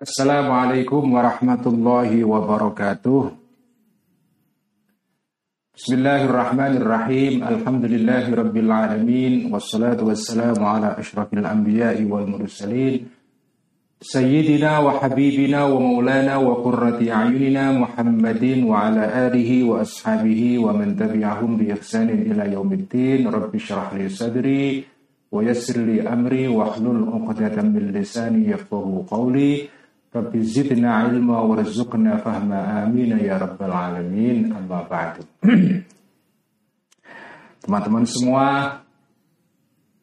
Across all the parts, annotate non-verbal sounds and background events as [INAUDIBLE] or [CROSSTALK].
Assalamualaikum warahmatullahi wabarakatuh. Bismillahirrahmanirrahim. Alhamdulillahi rabbil alamin wassalatu wassalamu ala asyrafil anbiya'i wal mursalin. Sayyidina wa habibina wa maulana wa qurrati a'yunina Muhammadin wa ala alihi wa ashabihi wa man tabi'ahum bi ihsanin ila yaumiddin. Rabbi syrah li sadri wa yassir li amri wa hlul 'uqdatam min lisani yafqahu qawli. Rabbi zidna ilma warzuqna fahma amin ya rabbal alamin. Amma ba'du. [CLEARS THROAT] Teman-teman semua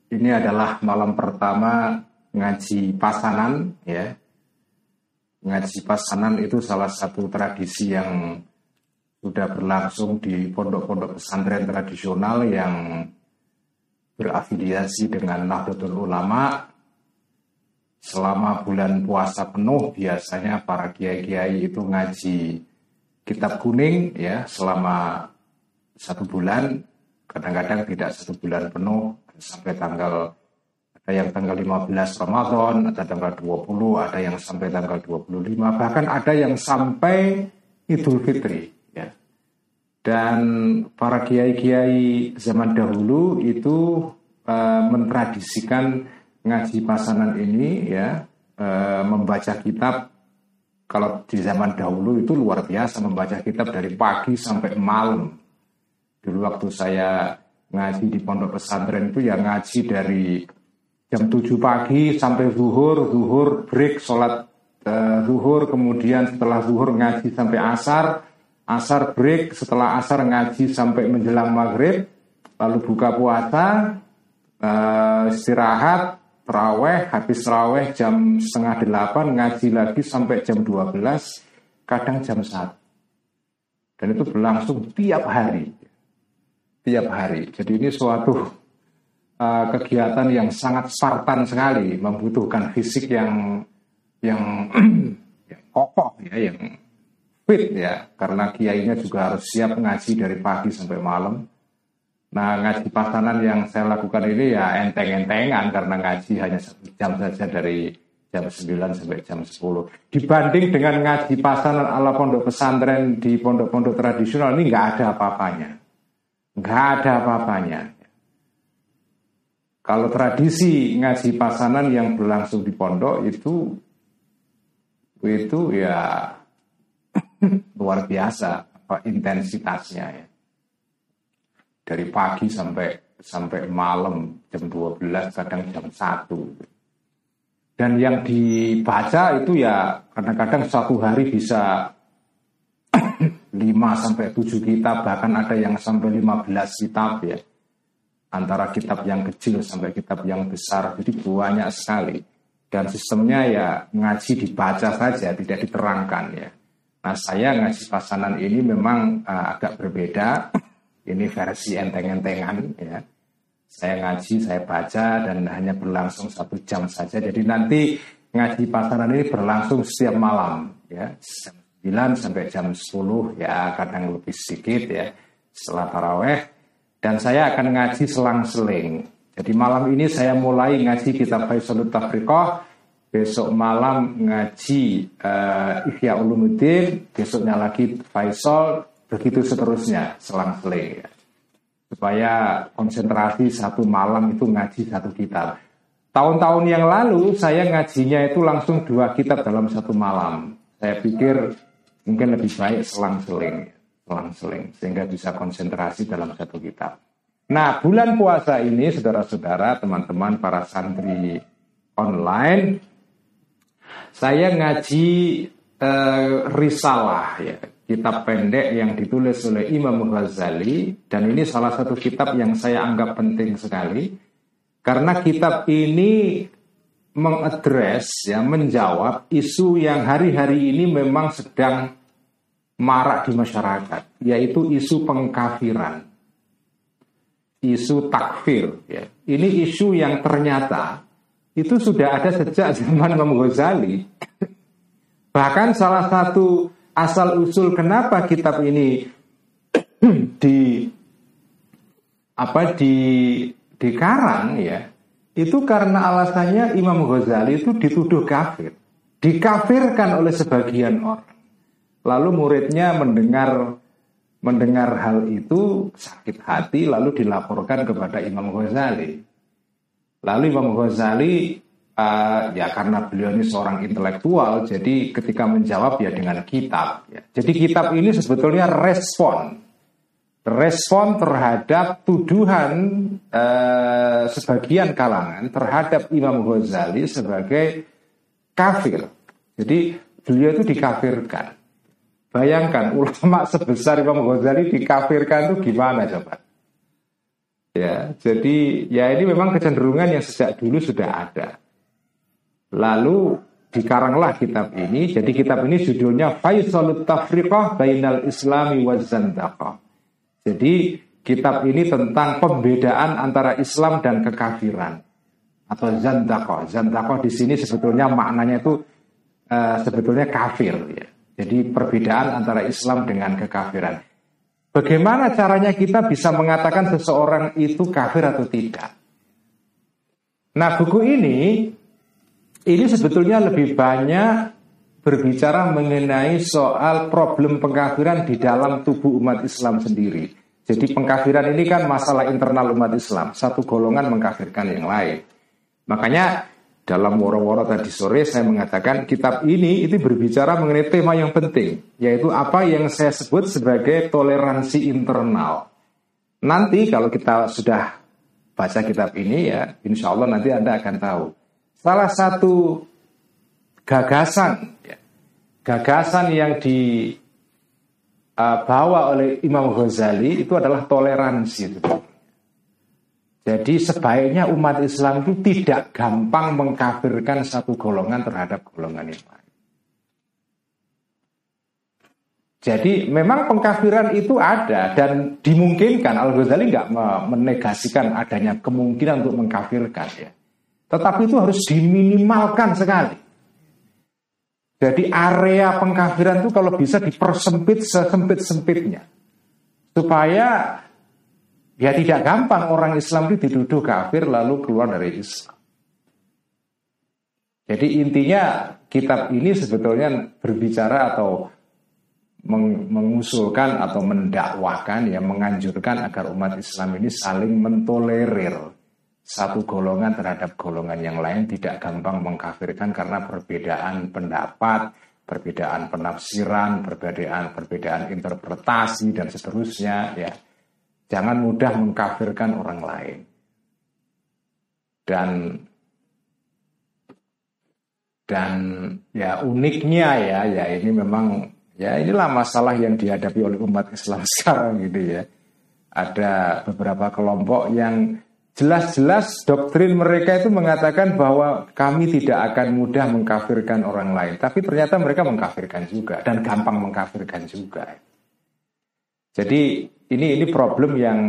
ini adalah malam pertama ngaji pasanan ya. Ngaji pasanan itu salah satu tradisi yang sudah berlangsung di pondok-pondok pesantren tradisional yang berafiliasi dengan Nahdlatul Ulama selama bulan puasa penuh biasanya para kiai-kiai itu ngaji kitab kuning ya selama satu bulan kadang-kadang tidak satu bulan penuh sampai tanggal ada yang tanggal 15 Ramadan, ada tanggal 20, ada yang sampai tanggal 25, bahkan ada yang sampai Idul Fitri ya. Dan para kiai-kiai zaman dahulu itu uh, mentradisikan ngaji pasanan ini ya e, membaca kitab kalau di zaman dahulu itu luar biasa membaca kitab dari pagi sampai malam. Dulu waktu saya ngaji di pondok pesantren itu ya ngaji dari jam 7 pagi sampai zuhur, zuhur break sholat e, zuhur, kemudian setelah zuhur ngaji sampai asar, asar break, setelah asar ngaji sampai menjelang maghrib, lalu buka puasa, e, istirahat, Teraweh, habis teraweh jam setengah delapan, ngaji lagi sampai jam 12, kadang jam 1. Dan itu berlangsung tiap hari. Tiap hari. Jadi ini suatu uh, kegiatan yang sangat spartan sekali, membutuhkan fisik yang yang, [CLEARS THROAT] yang kokoh ya, yang fit ya, karena kiainya juga harus siap ngaji dari pagi sampai malam Nah ngaji pasanan yang saya lakukan ini ya enteng-entengan karena ngaji hanya jam saja dari jam 9 sampai jam 10. Dibanding dengan ngaji pasanan ala pondok pesantren di pondok-pondok tradisional ini nggak ada apa-apanya. Nggak ada apa-apanya. Kalau tradisi ngaji pasanan yang berlangsung di pondok itu itu ya [CLEARS THROAT] luar biasa apa intensitasnya ya dari pagi sampai sampai malam jam 12 kadang jam 1 dan yang dibaca itu ya kadang-kadang satu hari bisa 5 sampai 7 kitab bahkan ada yang sampai 15 kitab ya. Antara kitab yang kecil sampai kitab yang besar jadi banyak sekali. Dan sistemnya ya ngaji dibaca saja tidak diterangkan ya. Nah saya ngaji pasanan ini memang uh, agak berbeda ini versi enteng-entengan ya. Saya ngaji, saya baca dan hanya berlangsung satu jam saja. Jadi nanti ngaji pasaran ini berlangsung setiap malam ya. Jam 9 sampai jam 10 ya kadang lebih sedikit ya setelah taraweh dan saya akan ngaji selang-seling. Jadi malam ini saya mulai ngaji kitab Faisalut Tafriqah, besok malam ngaji uh, Ihya Ulumuddin, besoknya lagi Faisal, begitu seterusnya selang-seling ya. supaya konsentrasi satu malam itu ngaji satu kitab tahun-tahun yang lalu saya ngajinya itu langsung dua kitab dalam satu malam. Saya pikir mungkin lebih baik selang-seling selang-seling sehingga bisa konsentrasi dalam satu kitab. Nah bulan puasa ini saudara-saudara teman-teman para santri online saya ngaji eh, risalah ya kitab pendek yang ditulis oleh Imam Ghazali dan ini salah satu kitab yang saya anggap penting sekali karena kitab ini mengadres ya menjawab isu yang hari-hari ini memang sedang marak di masyarakat yaitu isu pengkafiran isu takfir ya. Ini isu yang ternyata itu sudah ada sejak zaman Imam Ghazali. Bahkan salah satu asal usul kenapa kitab ini [CLEARS THROAT] di apa di dikarang ya itu karena alasannya Imam Ghazali itu dituduh kafir dikafirkan oleh sebagian orang. Lalu muridnya mendengar mendengar hal itu sakit hati lalu dilaporkan kepada Imam Ghazali. Lalu Imam Ghazali uh, ya karena beliau ini seorang intelektual jadi ketika menjawab ya dengan kitab ya. Jadi kitab ini sebetulnya respon respon terhadap tuduhan uh, sebagian kalangan terhadap Imam Ghazali sebagai kafir. Jadi beliau itu dikafirkan. Bayangkan [LAUGHS] ulama sebesar Imam Ghazali dikafirkan itu gimana coba? Ya, jadi ya ini memang kecenderungan yang sejak dulu sudah ada. Lalu dikaranglah kitab ini. Jadi kitab ini judulnya Faisalut Tafriqah Bainal Islami wa Zandaqah. Jadi kitab ini tentang pembedaan antara Islam dan kekafiran atau zandako. Zandako di sini sebetulnya maknanya itu uh, sebetulnya kafir ya. Jadi perbedaan antara Islam dengan kekafiran. Bagaimana caranya kita bisa mengatakan seseorang itu kafir atau tidak? Nah, buku ini ini sebetulnya lebih banyak berbicara mengenai soal problem pengkafiran di dalam tubuh umat Islam sendiri. Jadi pengkafiran ini kan masalah internal umat Islam. Satu golongan mengkafirkan yang lain. Makanya dalam woro-woro tadi sore saya mengatakan kitab ini itu berbicara mengenai tema yang penting. Yaitu apa yang saya sebut sebagai toleransi internal. Nanti kalau kita sudah baca kitab ini ya insya Allah nanti Anda akan tahu. Salah satu gagasan gagasan yang dibawa uh, oleh Imam Ghazali itu adalah toleransi Jadi sebaiknya umat Islam itu tidak gampang mengkafirkan satu golongan terhadap golongan yang lain. Jadi memang pengkafiran itu ada dan dimungkinkan Al Ghazali nggak menegasikan adanya kemungkinan untuk mengkafirkan ya. Tetapi itu harus diminimalkan sekali. Jadi area pengkafiran itu kalau bisa dipersempit sesempit-sempitnya. Supaya ya tidak gampang orang Islam itu dituduh kafir lalu keluar dari Islam. Jadi intinya kitab ini sebetulnya berbicara atau mengusulkan atau mendakwakan ya menganjurkan agar umat Islam ini saling mentolerir satu golongan terhadap golongan yang lain tidak gampang mengkafirkan karena perbedaan pendapat, perbedaan penafsiran, perbedaan perbedaan interpretasi dan seterusnya ya. Jangan mudah mengkafirkan orang lain. Dan dan ya uniknya ya ya ini memang ya inilah masalah yang dihadapi oleh umat Islam [LAUGHS] sekarang gitu ya. Ada beberapa kelompok yang Jelas-jelas doktrin mereka itu mengatakan bahwa kami tidak akan mudah mengkafirkan orang lain. Tapi ternyata mereka mengkafirkan juga dan gampang mengkafirkan juga. Jadi ini ini problem yang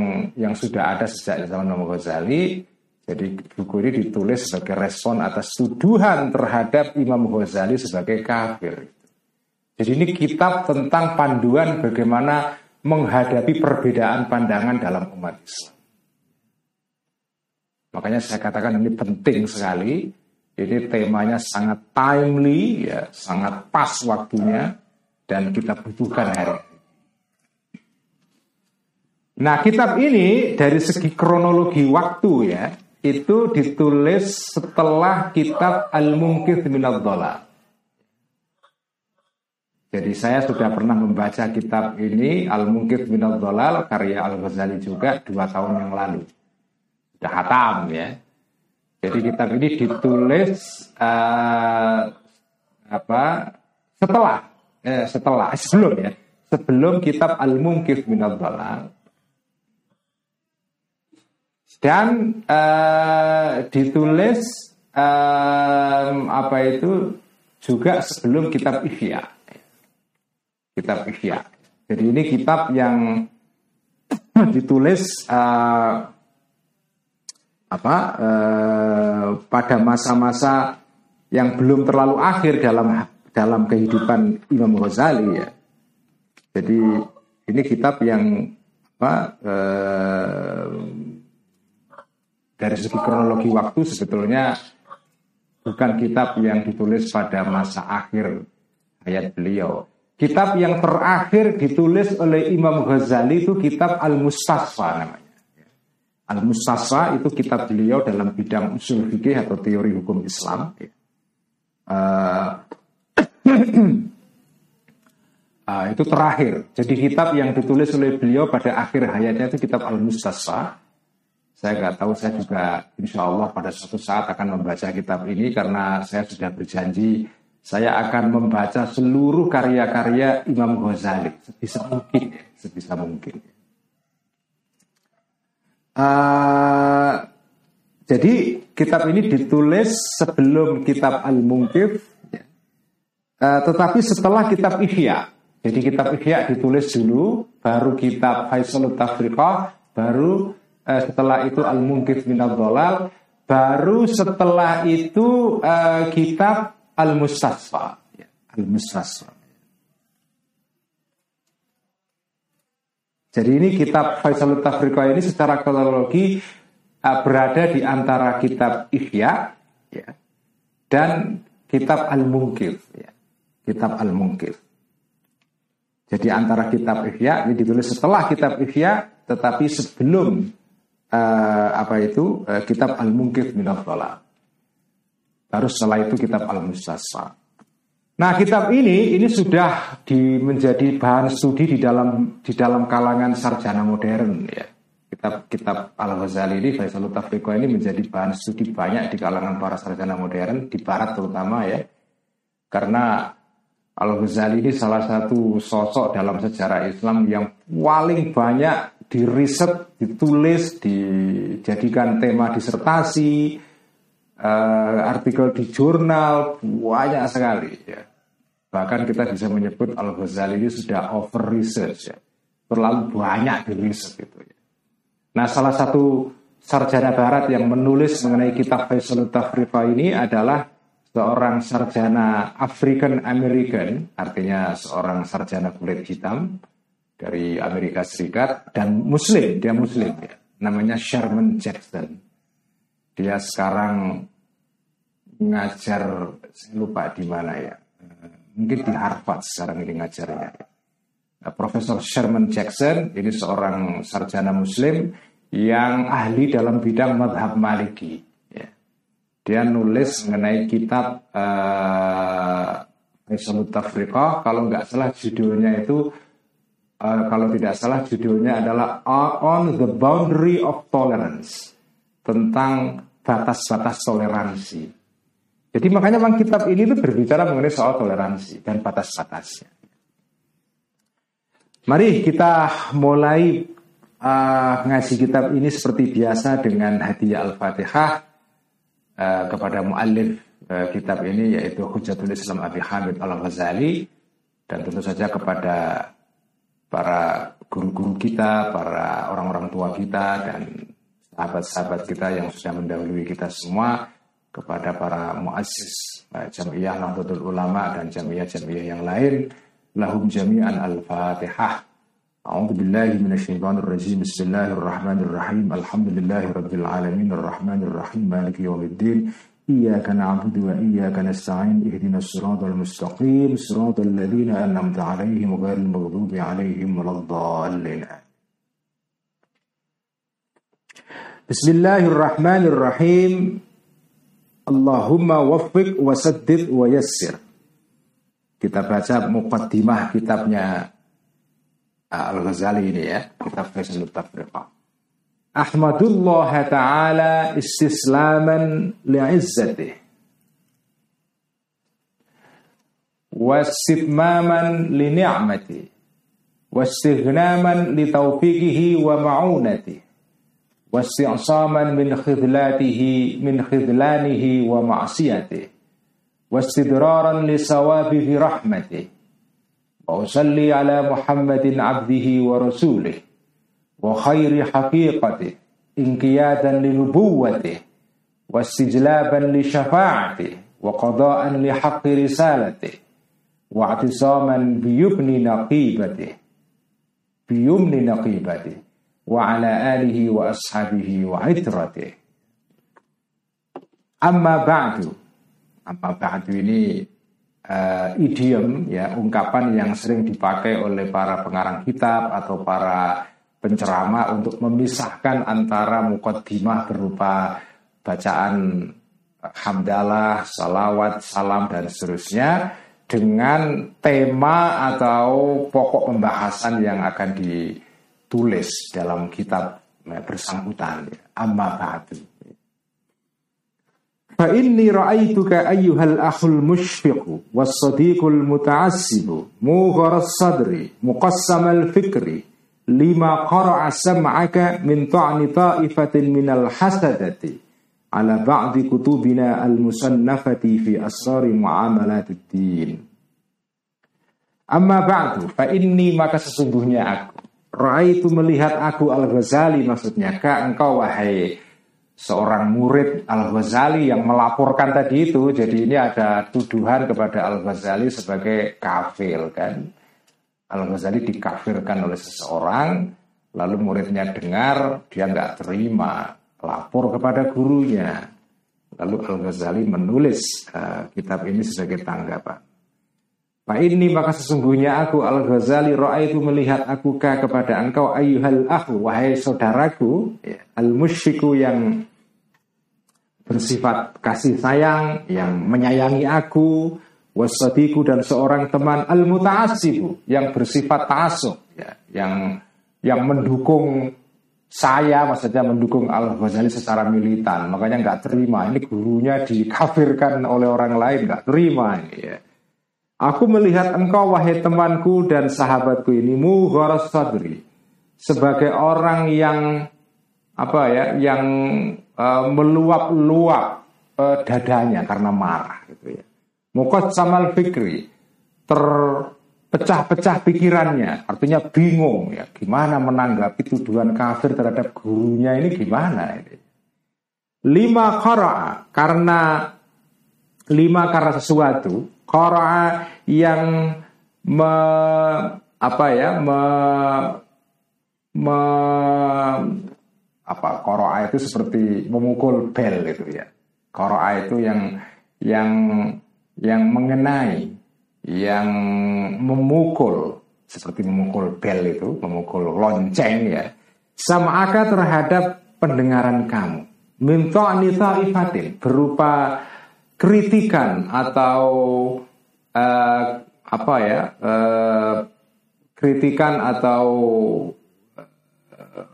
yang sudah ada sejak zaman Imam Ghazali. Jadi buku ini ditulis sebagai respon atas tuduhan terhadap Imam Ghazali sebagai kafir. Jadi ini kitab tentang panduan bagaimana menghadapi perbedaan pandangan dalam umat Islam. Makanya saya katakan ini penting sekali. Ini temanya sangat timely, ya, sangat pas waktunya, dan kita butuhkan hari. Nah, kitab ini dari segi kronologi waktu ya, itu ditulis setelah kitab Al-Mungkith Minad Jadi saya sudah pernah membaca kitab ini Al-Mungkith Minad karya Al-Ghazali juga dua tahun yang lalu sudah hatam ya. Jadi kitab ini ditulis uh, apa setelah eh, setelah sebelum ya. Sebelum kitab Al Mungkif min Dalal dan uh, ditulis um, apa itu juga sebelum kitab Ihya. Kitab Ihya. Jadi ini kitab yang ditulis uh, apa eh, pada masa-masa yang belum terlalu akhir dalam dalam kehidupan Imam Ghazali ya. Jadi ini kitab yang apa eh, dari segi kronologi waktu sebetulnya bukan kitab yang ditulis pada masa akhir hayat beliau. Kitab yang terakhir ditulis oleh Imam Ghazali itu kitab Al-Mustasfa namanya. Al-Mustasfa itu kitab beliau dalam bidang usul fikih atau teori hukum Islam. Uh, uh, [CLEARS THROAT] itu terakhir. Jadi kitab yang ditulis oleh beliau pada akhir hayatnya itu kitab Al-Mustasfa. Saya nggak tahu, saya juga insya Allah pada suatu saat akan membaca kitab ini karena saya sudah berjanji saya akan membaca seluruh karya-karya Imam Ghazali sebisa mungkin, ya, sebisa mungkin. Uh, jadi kitab ini ditulis sebelum kitab Al-Munkif, ya. uh, tetapi setelah kitab Ihya. Jadi kitab Ihya ditulis dulu, baru kitab Faisal Tafriqah, baru uh, setelah itu Al-Munkif min Dolal, baru setelah itu uh, kitab Al-Mustasfa. Ya, Al-Mustasfa. Jadi ini kitab Faisal Tafriqa ini secara kronologi uh, berada di antara kitab Ihya ya, dan kitab Al-Munkir. Ya, kitab Al-Munkir. Jadi antara kitab Ihya ini ditulis setelah kitab Ihya tetapi sebelum uh, apa itu uh, kitab Al-Munkir min Baru setelah itu kitab Al-Mustasfa. Nah, kitab ini ini sudah di, menjadi bahan studi di dalam di dalam kalangan sarjana modern ya. Kitab kitab Al-Ghazali ini Faisal Tafriqah ini menjadi bahan studi banyak di kalangan para sarjana modern di barat terutama ya. Karena Al-Ghazali ini salah satu sosok dalam sejarah Islam yang paling banyak diriset, ditulis, dijadikan tema disertasi, uh, artikel di jurnal banyak sekali ya. Bahkan kita bisa menyebut Al Ghazali ini sudah over research ya. Terlalu banyak di riset gitu ya. Nah, salah satu sarjana barat yang menulis mengenai kitab Faisal Tafriqa ini adalah seorang sarjana African American, artinya seorang sarjana kulit hitam dari Amerika Serikat dan Muslim, dia Muslim ya. Namanya Sherman Jackson. Dia sekarang ngajar, saya lupa di mana ya. Mungkin di Harvard sekarang ini ngajarnya. Nah, Profesor Sherman Jackson ini seorang sarjana muslim yang ahli dalam bidang madhab maliki. Ya. Dia nulis mengenai kitab uh, Tafriqah, kalau nggak salah judulnya itu uh, kalau tidak salah judulnya adalah On the Boundary of Tolerance tentang batas-batas toleransi. Jadi makanya memang kitab ini tuh berbicara mengenai soal toleransi dan batas-batasnya. Mari kita mulai uh, ngaji kitab ini seperti biasa dengan hadiah Al-Fatihah uh, kepada muallif uh, kitab ini yaitu Hujatul Islam Abi Hamid Al-Ghazali dan tentu saja kepada para guru-guru kita, para orang-orang tua kita dan sahabat-sahabat kita yang sudah mendahului kita semua kepada para muassis baik Jamiah Nahdlatul Ulama dan jamiah-jamiah yang lain. Lahum jami'an al-Fatihah. أعوذ بالله من الشيطان الرجيم بسم الله الرحمن الرحيم الحمد لله رب العالمين الرحمن الرحيم مالك يوم الدين إياك نعبد وإياك نستعين اهدنا الصراط المستقيم صراط الذين أنعمت عليهم غير المغضوب عليهم ولا الضالين بسم الله الرحمن الرحيم Allahumma waffiq wasaddid wa yassir. Kita baca mukaddimah kitabnya ah, Al-Ghazali ini ya, kitab Faisal Tafriqah. Ahmadullah Ta'ala istislaman li'izzatih. Wasitmaman li ni'mati. Wastighnaman li taufiqihi wa ma'unatih. واستعصاما من خذلاته من خذلانه ومعصيته واستدرارا لصواب رحمته. وأصلي على محمد عبده ورسوله وخير حقيقته انقيادا لنبوته واستجلابا لشفاعته وقضاء لحق رسالته واعتصاما بيمن نقيبته. بيمن نقيبته. Wa ashabihi wa itrati. Amma ba'du. Amma ba'du ini uh, idiom ya ungkapan yang sering dipakai oleh para pengarang kitab atau para penceramah untuk memisahkan antara mukaddimah berupa bacaan hamdalah, salawat, salam dan seterusnya dengan tema atau pokok pembahasan yang akan ditulis dalam kitab ya, bersangkutan amma ba'du. Fa inni ra'aituka ayyuhal akhul mushfiqu was sadiqul muta'assibu mugharas sadri muqassamal fikri lima qara'a sam'aka min ta'ni ta'ifatin minal hasadati ala ba'di kutubina al-musannafati fi asari muamalatid din. Amma ba'du fa inni maka sesungguhnya aku Ra'aitu melihat aku Al-Ghazali maksudnya ka engkau wahai seorang murid Al-Ghazali yang melaporkan tadi itu. Jadi ini ada tuduhan kepada Al-Ghazali sebagai kafir kan. Al-Ghazali dikafirkan oleh seseorang, lalu muridnya dengar, dia nggak terima, lapor kepada gurunya. Lalu Al-Ghazali menulis uh, kitab ini sebagai tanggapan. Pak ini maka sesungguhnya aku Al-Ghazali itu melihat aku kepada engkau ayuhal akhu wahai saudaraku ya, al-musyiku yang bersifat kasih sayang yang menyayangi aku wasadiku dan seorang teman al-muta'assibu yang bersifat ta'asub ya, yang yang mendukung saya maksudnya mendukung Al-Ghazali secara militan. Makanya nggak terima. Ini gurunya dikafirkan oleh orang lain nggak terima ini. Ya Aku melihat engkau wahai temanku dan sahabatku ini mugharas sadri sebagai orang yang apa ya yang uh, meluap-luap uh, dadanya karena marah gitu ya. Mukot samal fikri terpecah-pecah pikirannya, artinya bingung ya gimana menanggapi tuduhan kafir terhadap gurunya ini gimana ini. Lima kara karena lima karena sesuatu Qara'a yang me, apa ya me, me apa qara'a itu seperti memukul bel itu ya. Qara'a itu yang yang yang mengenai, yang memukul seperti memukul bel itu, memukul lonceng ya. Sama akar terhadap pendengaran kamu. Minta nita ifatin berupa kritikan atau uh, apa ya uh, kritikan atau uh,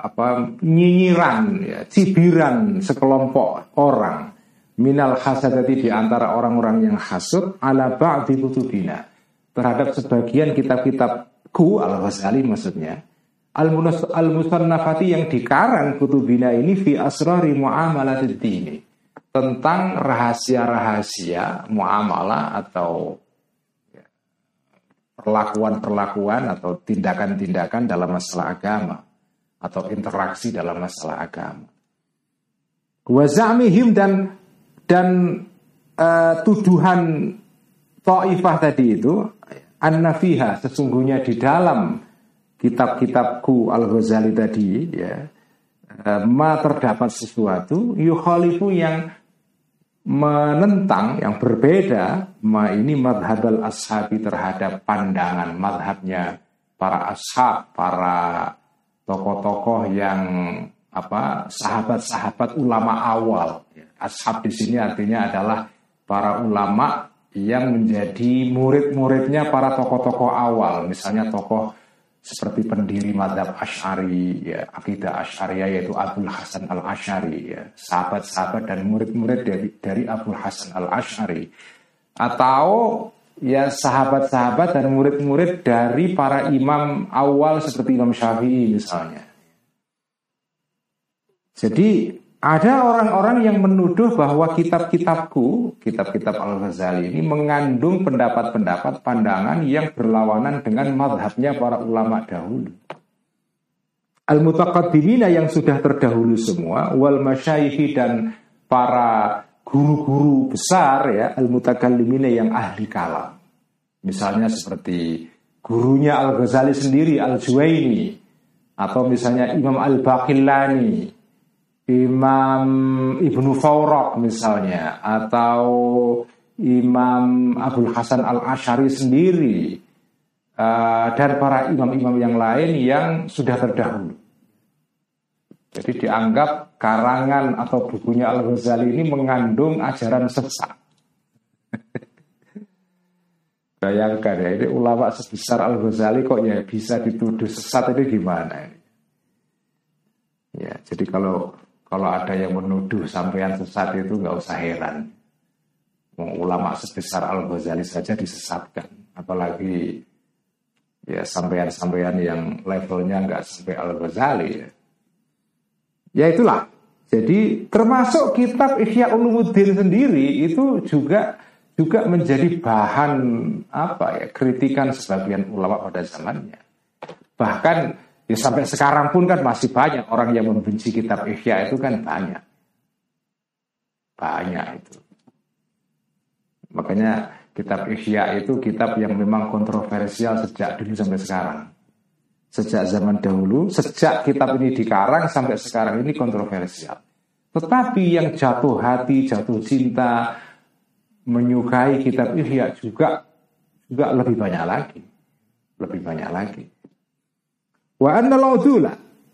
apa nyinyiran ya cibiran sekelompok orang. Minal hasadati di antara orang-orang yang hasud ala ba'di kutubina. Terhadap sebagian kitab-kitabku al-Ghazali maksudnya al-musannafati yang dikarang kutubina ini fi asrari muamalatid dini tentang rahasia-rahasia muamalah atau ya, perlakuan-perlakuan atau tindakan-tindakan dalam masalah agama atau interaksi dalam masalah agama. Wazamihim dan dan uh, tuduhan Taifah tadi itu an-nafiha sesungguhnya di dalam kitab-kitabku Al-Ghazali tadi ya uh, ma terdapat sesuatu yukhalifu yang menentang yang berbeda ma ini madhab al ashabi terhadap pandangan madhabnya para ashab para tokoh-tokoh yang apa sahabat-sahabat ulama awal. Ashab di sini artinya adalah para ulama yang menjadi murid-muridnya para tokoh-tokoh awal. Misalnya tokoh seperti pendiri madhab Ash'ari, ya, akidah Ash'ariyah yaitu Abdul Hasan al Ash'ari, ya, sahabat-sahabat dan murid-murid dari, dari Abdul Hasan al Ash'ari, atau ya sahabat-sahabat dan murid-murid dari para imam awal seperti Imam Syafi'i misalnya. Jadi ada orang-orang yang menuduh bahwa kitab-kitabku, kitab-kitab Al-Ghazali ini mengandung pendapat-pendapat pandangan yang berlawanan dengan madhabnya para ulama dahulu. Al-Mutaqaddimina yang sudah terdahulu semua, wal masyaihi dan para guru-guru besar ya, al-mutakallimina yang ahli kalam. Misalnya seperti gurunya Al-Ghazali sendiri, Al-Juwaini, atau misalnya Imam Al-Baqillani, Imam Ibnu Fawraq misalnya atau Imam Abdul Hasan Al Ashari sendiri uh, dan para imam-imam yang lain yang sudah terdahulu. Jadi dianggap karangan atau bukunya Al Ghazali ini mengandung ajaran sesat. [LAUGHS] Bayangkan ya, ini ulama sebesar Al Ghazali kok ya bisa dituduh sesat itu gimana? Ya, jadi kalau kalau ada yang menuduh sampean sesat itu nggak usah heran. Ulama sebesar Al Ghazali saja disesatkan, apalagi ya sampean-sampean yang levelnya nggak sampai Al Ghazali ya. Ya itulah. Jadi termasuk kitab Ihya Ulumuddin sendiri itu juga juga menjadi bahan apa ya kritikan sebagian ulama pada zamannya. Bahkan ya sampai sekarang pun kan masih banyak orang yang membenci kitab Ihya itu kan banyak. Banyak itu. Makanya kitab Ihya itu kitab yang memang kontroversial sejak dulu sampai sekarang. Sejak zaman dahulu, sejak kitab ini dikarang sampai sekarang ini kontroversial. Tetapi yang jatuh hati, jatuh cinta, menyukai kitab Ihya juga juga lebih banyak lagi. Lebih banyak lagi. Wa annal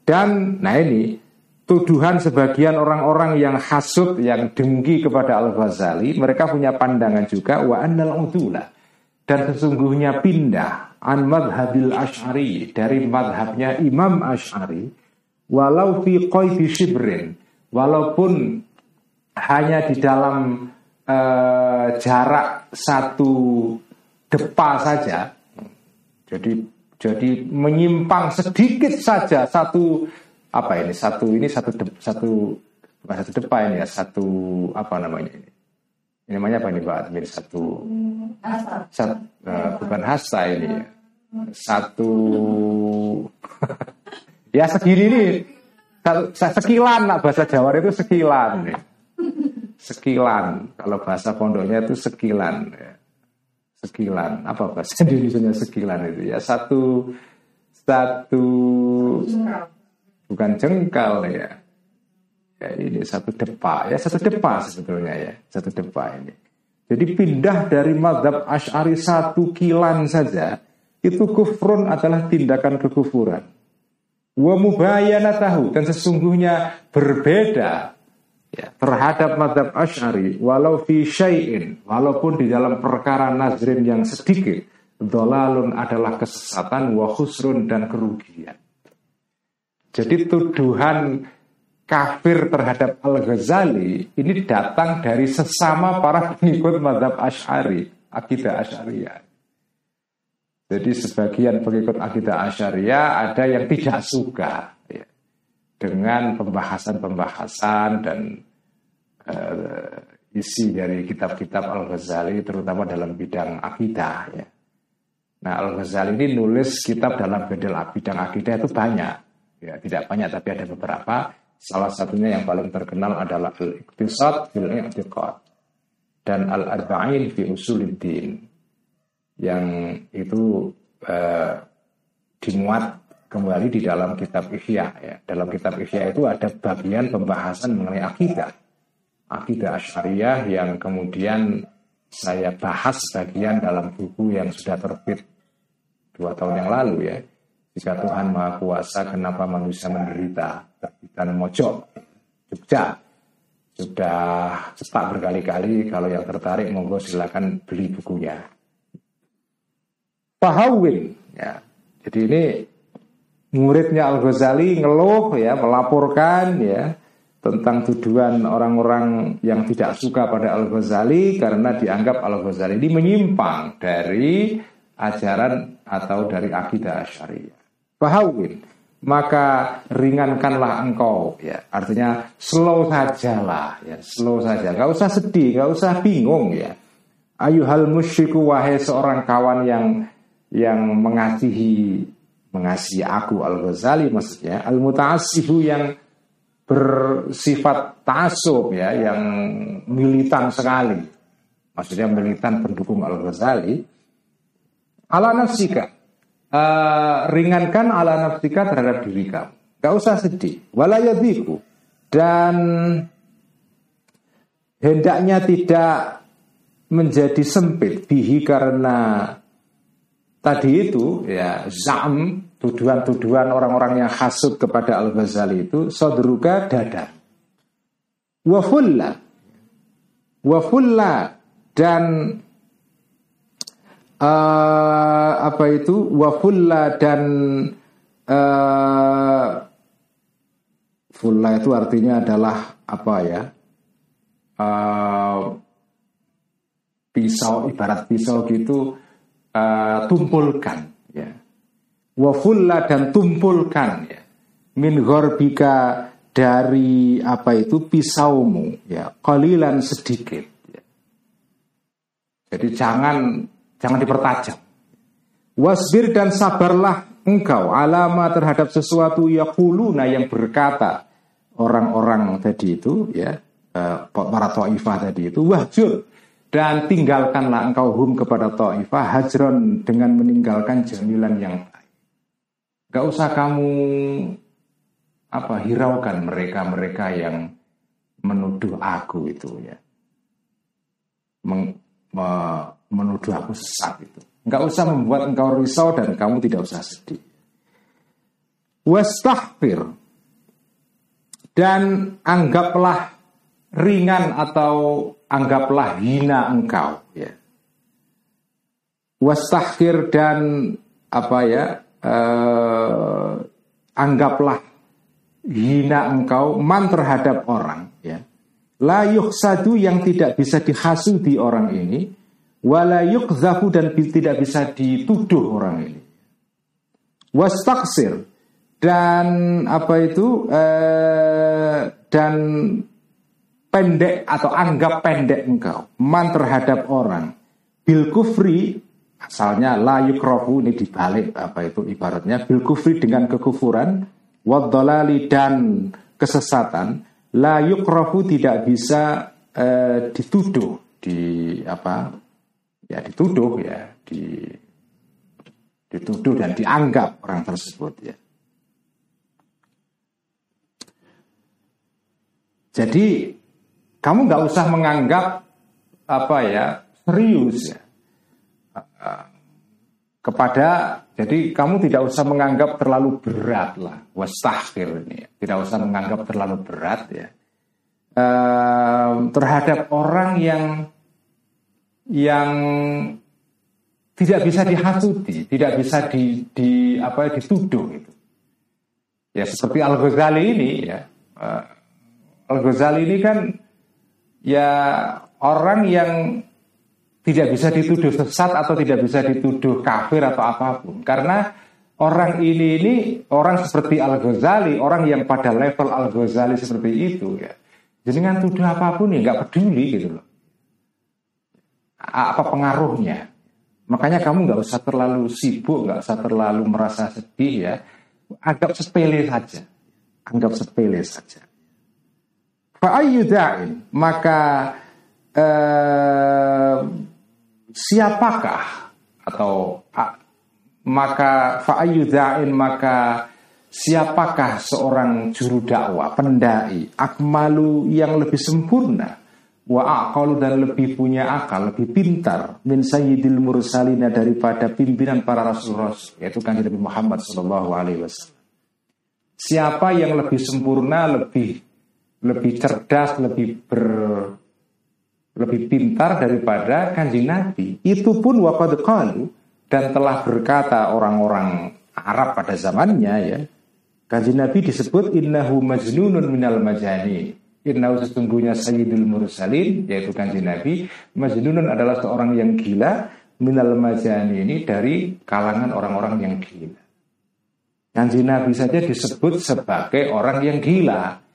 dan nah ini tuduhan sebagian orang-orang yang hasut yang dengki kepada Al-Ghazali, mereka punya pandangan juga wa annal dan sesungguhnya pindah an madhabil ash'ari dari madhabnya Imam Ash'ari walau fi qaidi shibrin. Walaupun hanya di dalam uh, jarak satu depa saja. Jadi jadi menyimpang sedikit saja satu apa ini satu ini satu de, satu bukan satu depa ini ya satu apa namanya ini ini namanya apa ini Pak Admir satu sat, uh, bukan hasta ini ya. satu [LAUGHS] ya segini ini sekilan lah bahasa Jawa itu sekilan nih sekilan. Kalau bahasa pondoknya itu sekilan. Ya. Sekilan. Apa bahasa Indonesia sekilan itu ya satu satu bukan jengkal ya. Ya ini satu depa ya satu depa sebetulnya ya satu depa ini. Jadi pindah dari madhab Ash'ari satu kilan saja itu kufrun adalah tindakan kekufuran. Wa tahu dan sesungguhnya berbeda terhadap madhab Ash'ari walau fi syai'in walaupun di dalam perkara nazrin yang sedikit dolalun adalah kesesatan wa khusrun dan kerugian. Jadi tuduhan kafir terhadap Al-Ghazali ini datang dari sesama para pengikut madhab Ash'ari akidah Ash'ariyah jadi sebagian pengikut akidah Ash'ariyah ada yang tidak suka ya, dengan pembahasan-pembahasan dan uh, isi dari kitab-kitab Al-Ghazali terutama dalam bidang akidah ya. Nah Al-Ghazali ini nulis kitab dalam bidang akidah itu banyak ya tidak banyak tapi ada beberapa salah satunya yang paling terkenal adalah Al-Iqtisad fil I'tiqad dan Al-Arba'in fi Usuluddin yang itu uh, dimuat kembali di dalam kitab Ihya ya. Dalam kitab Ihya itu ada bagian pembahasan mengenai akidah akidah Asyariah yang kemudian saya bahas bagian dalam buku yang sudah terbit dua tahun yang lalu ya. Jika Tuhan Maha Kuasa, kenapa manusia menderita? Terbitan Mojok, Jogja. Sudah cepat berkali-kali, kalau yang tertarik monggo silakan beli bukunya. Pahawin, ya. Jadi ini muridnya Al Ghazali ngeluh ya, melaporkan ya tentang tuduhan orang-orang yang tidak suka pada Al-Ghazali karena dianggap Al-Ghazali ini menyimpang dari ajaran atau dari akidah syariah. Bahawin, maka ringankanlah engkau ya. Artinya slow sajalah ya. Slow saja. Gak usah sedih gak usah bingung ya. Ayuhal musyriku wahai seorang kawan yang yang mengasihi mengasihi aku al ghazali maksudnya al mutaasifu yang bersifat tasub ya yang militan sekali. Maksudnya militan pendukung Al Ghazali ala nafsika. Uh, ringankan ala nafsika terhadap diri kamu. Gak usah sedih. Walayadiku dan hendaknya tidak menjadi sempit. Bihi karena tadi itu ya zam tuduhan-tuduhan orang-orang yang hasut kepada Al Ghazali itu sodruka dada. Wafulla wafulla dan uh, apa itu? Wafulla dan uh, fulla itu artinya adalah apa ya? Uh, pisau ibarat pisau gitu uh, tumpulkan wafulla dan tumpulkan ya min gorbika dari apa itu pisaumu ya kalilan sedikit ya. jadi jangan jangan dipertajam wasbir dan sabarlah engkau alama terhadap sesuatu yakuluna yang berkata orang-orang tadi itu ya uh, para ta'ifah tadi itu wahjur dan tinggalkanlah engkau hum kepada ta'ifah hajron dengan meninggalkan jamilan yang. Gak usah kamu apa hiraukan mereka-mereka yang menuduh aku itu ya. Meng, me, menuduh aku sesat itu. Gak usah membuat engkau risau dan kamu tidak usah sedih. Wastahfir dan anggaplah ringan atau anggaplah hina engkau ya. Wastahkir dan apa ya eh, anggaplah hina engkau man terhadap orang ya. La yang tidak bisa dihasudi orang ini wala yukzafu dan tidak bisa dituduh orang ini. Wastaksir dan apa itu eh, dan pendek atau anggap pendek engkau man terhadap orang bil kufri asalnya la yukrofu ini dibalik apa itu ibaratnya bil kufri dengan kekufuran wadolali dan kesesatan la yukrofu tidak bisa eh, dituduh di apa ya dituduh ya di dituduh dan dianggap orang tersebut ya. Jadi kamu nggak usah menganggap apa ya serius ya kepada jadi kamu tidak usah menganggap terlalu berat lah wastahil ini tidak usah menganggap terlalu berat ya terhadap orang yang yang tidak bisa dihasuti, tidak bisa di, di apa dituduh itu. Ya seperti Al Ghazali ini ya. Al Ghazali ini kan ya orang yang tidak bisa dituduh sesat atau tidak bisa dituduh kafir atau apa pun. Karena orang ini ini orang seperti Al Ghazali orang yang pada level Al Ghazali seperti itu ya. Jadi dengan tuduh apa pun ya nggak peduli gitu loh. Apa pengaruhnya? Makanya kamu nggak usah terlalu sibuk nggak usah terlalu merasa sedih ya. Anggap sepele saja. Anggap sepele saja. Fa'ayyuda'in maka eh, siapakah? Atau maka fa'ayyuda'in maka siapakah seorang juru dakwah pendai? Akmalu yang lebih sempurna. Wa aqalu dan lebih punya akal lebih pintar. Min sayyidil mursalina daripada pimpinan para rasul-rasul yaitu kan Nabi Muhammad sallallahu alaihi wasallam. Siapa yang lebih sempurna lebih lebih cerdas, lebih ber lebih pintar daripada kanjeng Nabi. Itu pun waqad qalu dan telah berkata orang-orang Arab pada zamannya ya. Kanjeng Nabi disebut innahu majnunun minal majani. Innahu sesungguhnya sayyidul mursalin yaitu kanjeng Nabi. Majnunun adalah seorang yang gila minal majani ini dari kalangan orang-orang yang gila. Kanjeng Nabi saja disebut sebagai orang yang gila.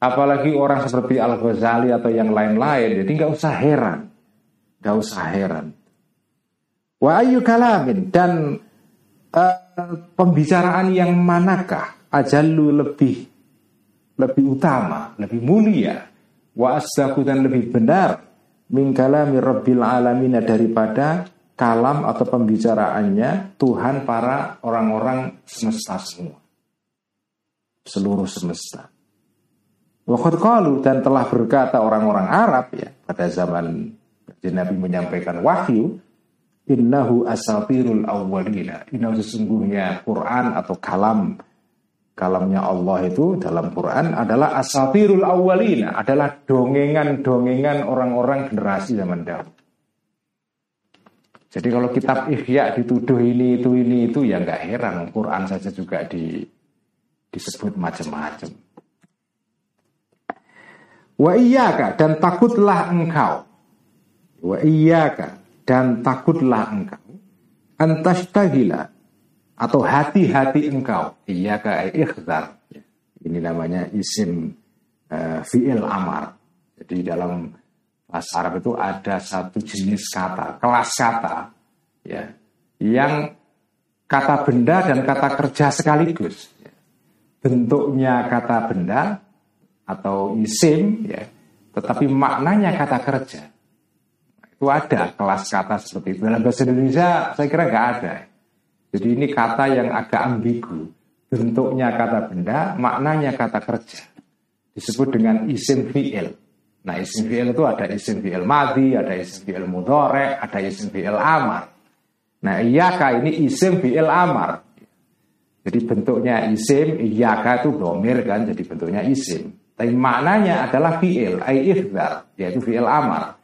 Apalagi orang seperti Al Ghazali atau yang lain-lain, jadi nggak usah heran, nggak usah heran. Wa ayu kalamin dan uh, pembicaraan yang manakah ajalu lebih lebih utama, lebih mulia, wa asdaku dan lebih benar min kalami rabbil alamin daripada kalam atau pembicaraannya Tuhan para orang-orang semesta semua. Seluruh semesta. Waktu kalu dan telah berkata orang-orang Arab ya pada zaman Nabi menyampaikan wahyu, innahu asatirul awwalina. Innahu sesungguhnya Quran atau kalam kalamnya Allah itu dalam Quran adalah asatirul awwalina, adalah dongengan-dongengan orang-orang generasi zaman dahulu. Jadi kalau kitab Ihya dituduh ini itu ini itu ya nggak heran Quran saja juga di disebut macam-macam. Wa iyyaka dan takutlah engkau. Wa iyyaka dan takutlah engkau. Antastagila atau hati-hati engkau. Iyyaka ikhzar. Ini namanya isim uh, fi'il amar. Jadi dalam bahasa Arab itu ada satu jenis kata, kelas kata ya, yang kata benda dan kata kerja sekaligus. Bentuknya kata benda, atau isim ya, tetapi maknanya kata kerja. Itu ada kelas kata seperti itu. Dalam bahasa Indonesia saya kira nggak ada. Jadi ini kata yang agak ambigu. Bentuknya kata benda, maknanya kata kerja. Disebut dengan isim fi'il. Nah isim fi'il itu ada isim fi'il madi, ada isim fi'il mudore, ada isim fi'il amar. Nah iyaka ini isim fi'il amar. Jadi bentuknya isim, iyaka itu domir kan, jadi bentuknya isim. Tapi maknanya adalah fi'il, ay yaitu fi'il amar.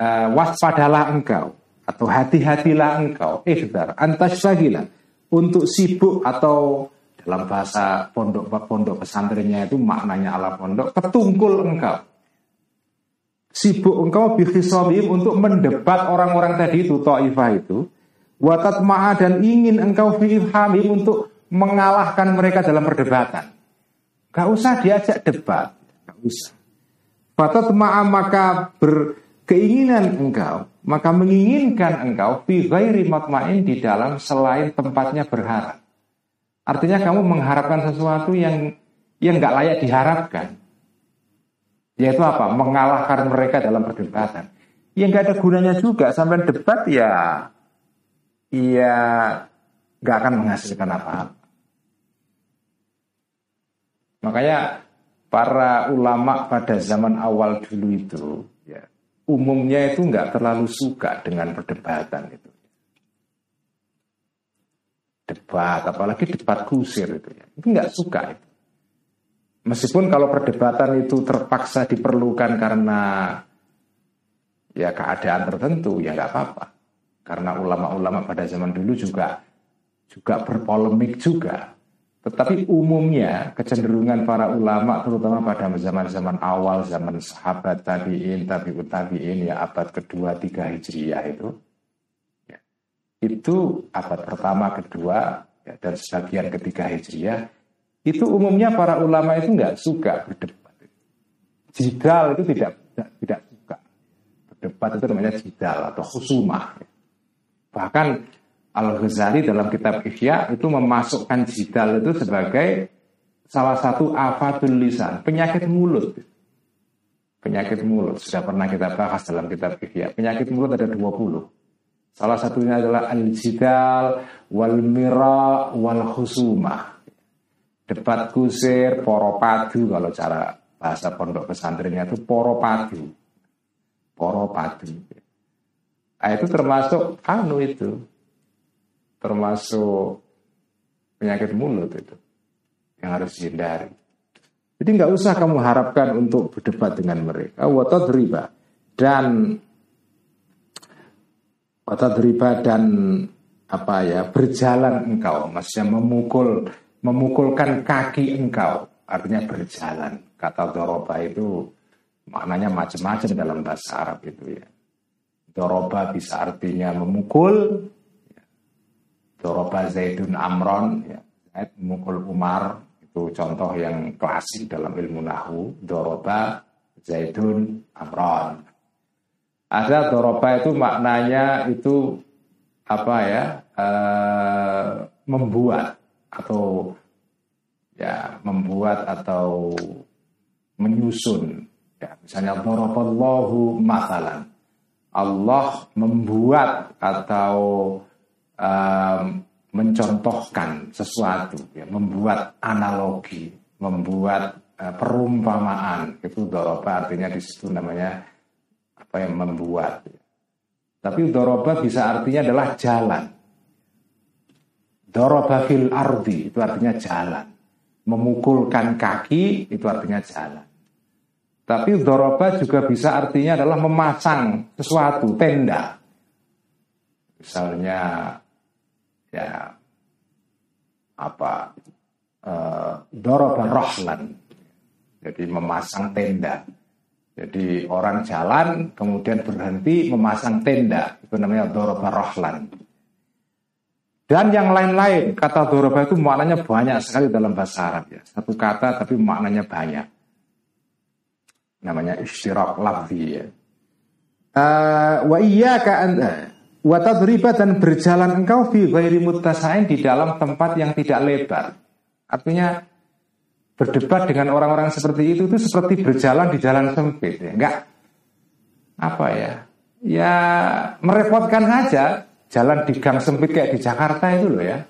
Uh, waspadalah engkau atau hati-hatilah engkau, ihdar, antasyagilah untuk sibuk atau dalam bahasa pondok-pondok pesantrennya itu maknanya ala pondok, ketungkul engkau. Sibuk engkau bihisobim untuk mendebat orang-orang tadi itu, ta'ifah itu. Watat ma'a dan ingin engkau fi'ifhamim untuk mengalahkan mereka dalam perdebatan. Gak usah diajak debat, gak usah. Fatat ma'a maka berkeinginan engkau, maka menginginkan engkau fi ghairi matmain di dalam selain tempatnya berharap. Artinya kamu mengharapkan sesuatu yang yang nggak layak diharapkan. Yaitu apa? Mengalahkan mereka dalam perdebatan. Yang nggak ada gunanya juga sampai debat ya, ya nggak akan menghasilkan apa-apa. Makanya para ulama pada zaman awal dulu itu ya, umumnya itu nggak terlalu suka dengan perdebatan itu. Debat, apalagi debat kusir itu ya. Itu nggak suka itu. Meskipun kalau perdebatan itu terpaksa diperlukan karena ya keadaan tertentu ya nggak apa-apa. Karena ulama-ulama pada zaman dulu juga juga berpolemik juga tetapi umumnya kecenderungan para ulama terutama pada zaman-zaman awal zaman sahabat tabiin, tabiut tabiin ya abad kedua tiga hijriyah itu ya, itu abad pertama kedua ya, dan sebagian ketiga hijriyah itu umumnya para ulama itu nggak suka berdebat. Jidal itu tidak tidak, tidak suka berdebat itu namanya jidal atau khusumah. Bahkan Al-Ghazali dalam kitab Ihya itu memasukkan jidal itu sebagai salah satu afatul lisan, penyakit mulut. Penyakit mulut sudah pernah kita bahas dalam kitab Ihya. Penyakit mulut ada 20. Salah satunya adalah al-jidal wal mira wal khusumah. Debat kusir, poropadu kalau cara bahasa pondok pesantrennya itu poropadu. Poropadu. Nah, itu termasuk anu itu termasuk penyakit mulut itu yang harus dihindari. Jadi nggak usah kamu harapkan untuk berdebat dengan mereka. Watat riba dan watat riba dan apa ya berjalan engkau, maksudnya memukul memukulkan kaki engkau, artinya berjalan. Kata doroba itu maknanya macam-macam dalam bahasa Arab itu ya. Doroba bisa artinya memukul, Doroba Zaidun Amron, ya, Zaid memukul Umar, itu contoh yang klasik dalam ilmu nahu. Doroba Zaidun Amron. Ada doroba itu maknanya itu apa ya e, membuat atau ya membuat atau menyusun ya misalnya doroballahu masalan Allah membuat atau um, mencontohkan sesuatu, ya, membuat analogi, membuat uh, perumpamaan. Itu doroba artinya di situ namanya apa yang membuat tapi doroba bisa artinya adalah jalan. Doroba fil ardi itu artinya jalan. Memukulkan kaki itu artinya jalan. Tapi doroba juga bisa artinya adalah memasang sesuatu tenda. Misalnya ya. Apa uh, doroba rohlan jadi memasang tenda. Jadi orang jalan kemudian berhenti memasang tenda. Itu namanya doroba rohlan dan yang lain-lain kata doroba itu maknanya banyak sekali dalam bahasa Arab ya. Satu kata tapi maknanya banyak. Namanya istirak lafzi ya. Uh, wa iyyaka anta Watadriba dan berjalan engkau fi ghairi muttasain di dalam tempat yang tidak lebar. Artinya berdebat dengan orang-orang seperti itu itu seperti berjalan di jalan sempit ya. Enggak apa ya? Ya merepotkan saja jalan di gang sempit kayak di Jakarta itu loh ya.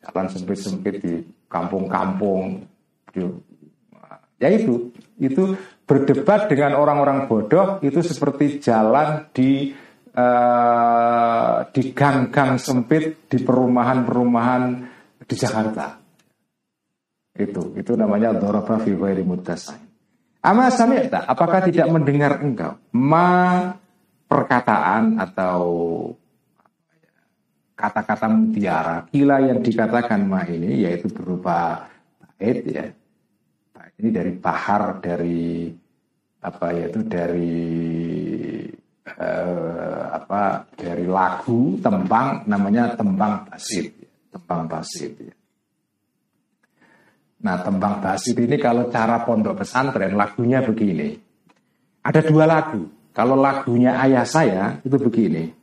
Jalan sempit-sempit di kampung-kampung. Ya itu, itu berdebat dengan orang-orang bodoh itu seperti jalan di uh, di gang-gang sempit di perumahan-perumahan di Jakarta. Itu, itu namanya doroba fi ghairi. Ama sami'ta, apakah tidak mendengar engkau ma perkataan atau kata-kata mutiara kila yang dikatakan ma ini yaitu berupa bait ya. Ini dari bahar dari apa yaitu dari eh, apa dari lagu tembang namanya tembang basit, tembang basit. Ya. Nah tembang basit ini kalau cara pondok pesantren lagunya begini. Ada dua lagu. Kalau lagunya ayah saya itu begini.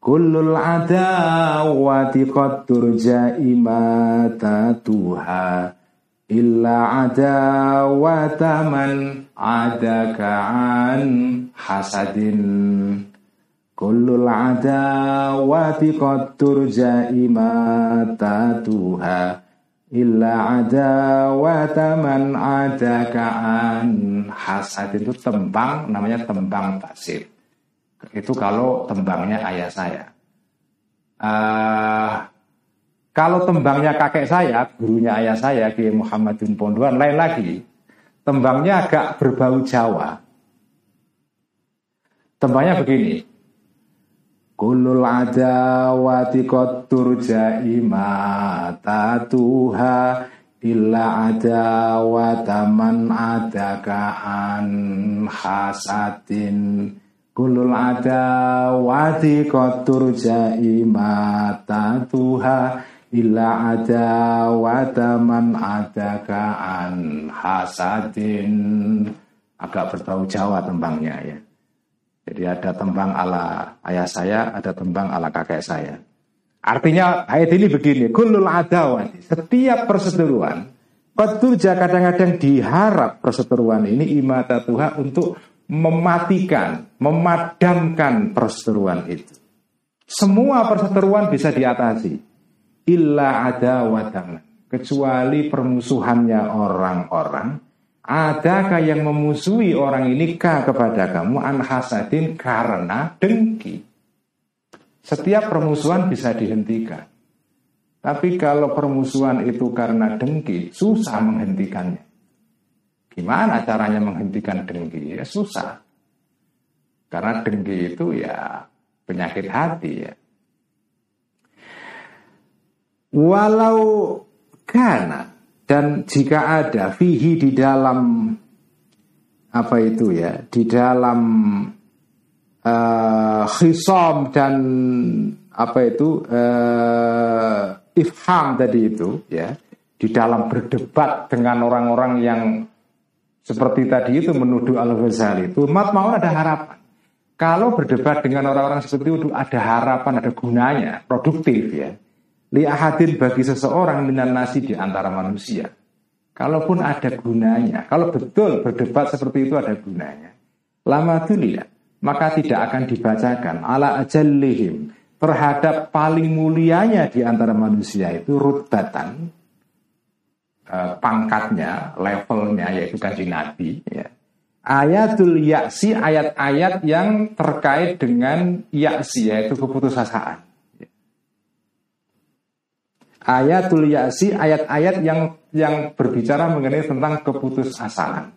Kullul adawati qad turja imatatuha illa ada wataman ada kaan hasadin. Kullul adawati qad turja imatatuha. Illa ada wataman ada kaan hasadin. Itu tembang namanya tembang pasif itu kalau tembangnya ayah saya. Uh, kalau tembangnya kakek saya, gurunya ayah saya, Kiai Muhammadin Pondoan, lain lagi. Tembangnya agak berbau Jawa. Tembangnya begini. Kulul adawati kotur tuha illa adawataman adakaan hasatin Kulul adawati kotur tuha Illa ada wataman ada kaan hasadin. Agak berbau Jawa tembangnya ya. Jadi ada tembang ala ayah saya Ada tembang ala kakek saya. Artinya ayat ini begini Kulul adawati Setiap perseteruan Peturja kadang-kadang diharap perseteruan ini imata Tuhan untuk mematikan, memadamkan perseteruan itu. Semua perseteruan bisa diatasi illa ada wadaman kecuali permusuhannya orang-orang. Adakah yang memusuhi orang ini ka kepada kamu an hasadin karena dengki? Setiap permusuhan bisa dihentikan. Tapi kalau permusuhan itu karena dengki susah menghentikannya. Gimana caranya menghentikan dengki? Ya susah. Karena dengki itu ya penyakit hati ya Walau karena dan jika ada fihi di dalam apa itu ya di dalam uh, khisom dan apa itu uh, ifham tadi itu ya di dalam berdebat dengan orang-orang yang seperti tadi itu menuduh Al Ghazali itu mat mau ada harapan. Kalau berdebat dengan orang-orang seperti itu ada harapan ada gunanya produktif ya li ahadin bagi seseorang minan nasi di antara manusia. Kalaupun ada gunanya, kalau betul berdebat seperti itu ada gunanya. Lama tulia, maka tidak akan dibacakan ala ajallihim terhadap paling mulianya di antara manusia itu rutbatan eh, pangkatnya, levelnya yaitu kaji Nabi. Ya. Ayatul yaksi ayat-ayat yang terkait dengan yaksi yaitu keputusasaan. Ya. Ayatul yaksi ayat-ayat yang yang berbicara mengenai tentang keputusasaan.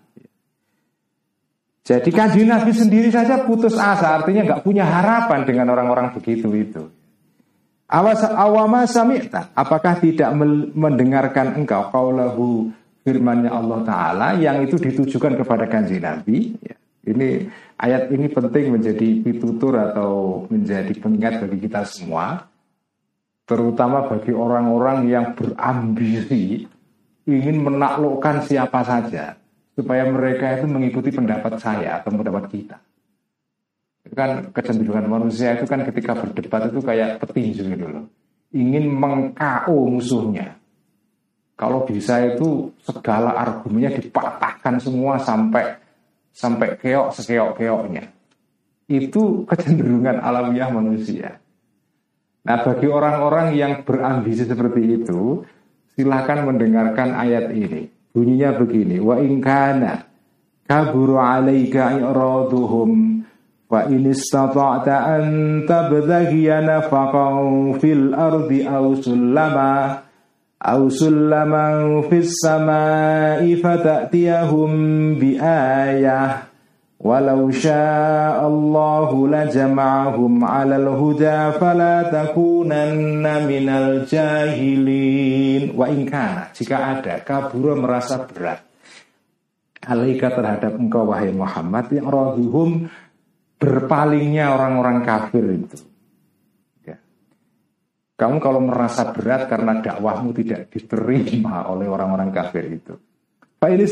Jadi kanji Nabi sendiri saja putus asa, artinya nggak punya harapan dengan orang-orang begitu itu. Awas awama sami'ta, apakah tidak mendengarkan engkau kaulahu firmannya Allah Ta'ala yang itu ditujukan kepada kanji Nabi ya. Ini ayat ini penting menjadi pitutur atau menjadi pengingat bagi kita semua Terutama bagi orang-orang yang berambisi Ingin menaklukkan siapa saja supaya mereka itu mengikuti pendapat saya atau pendapat kita. Itu kan kecenderungan manusia itu kan ketika berdebat itu kayak petinju gitu loh. Ingin mengkao musuhnya. Kalau bisa itu segala argumennya dipatahkan semua sampai sampai keok sekeok-keoknya. Itu kecenderungan alamiah manusia. Nah bagi orang-orang yang berambisi seperti itu, silahkan mendengarkan ayat ini. Bunyinya begini, wa in kana kaburu 'alaika i'raduhum wa in istata'ta an tabtaghiya nafaqan fil ardi aw sullama sullaman fis samai fata'tiyahum bi ayah Walau sya'allahu lajama'ahum 'alal huda fala takunanna minal jahilin. Wa inkana jika ada kabura merasa berat alaika terhadap engkau wahai Muhammad yang rohihum berpalingnya orang-orang kafir itu. Ya. Kamu kalau merasa berat karena dakwahmu tidak diterima oleh orang-orang kafir itu. Fa ini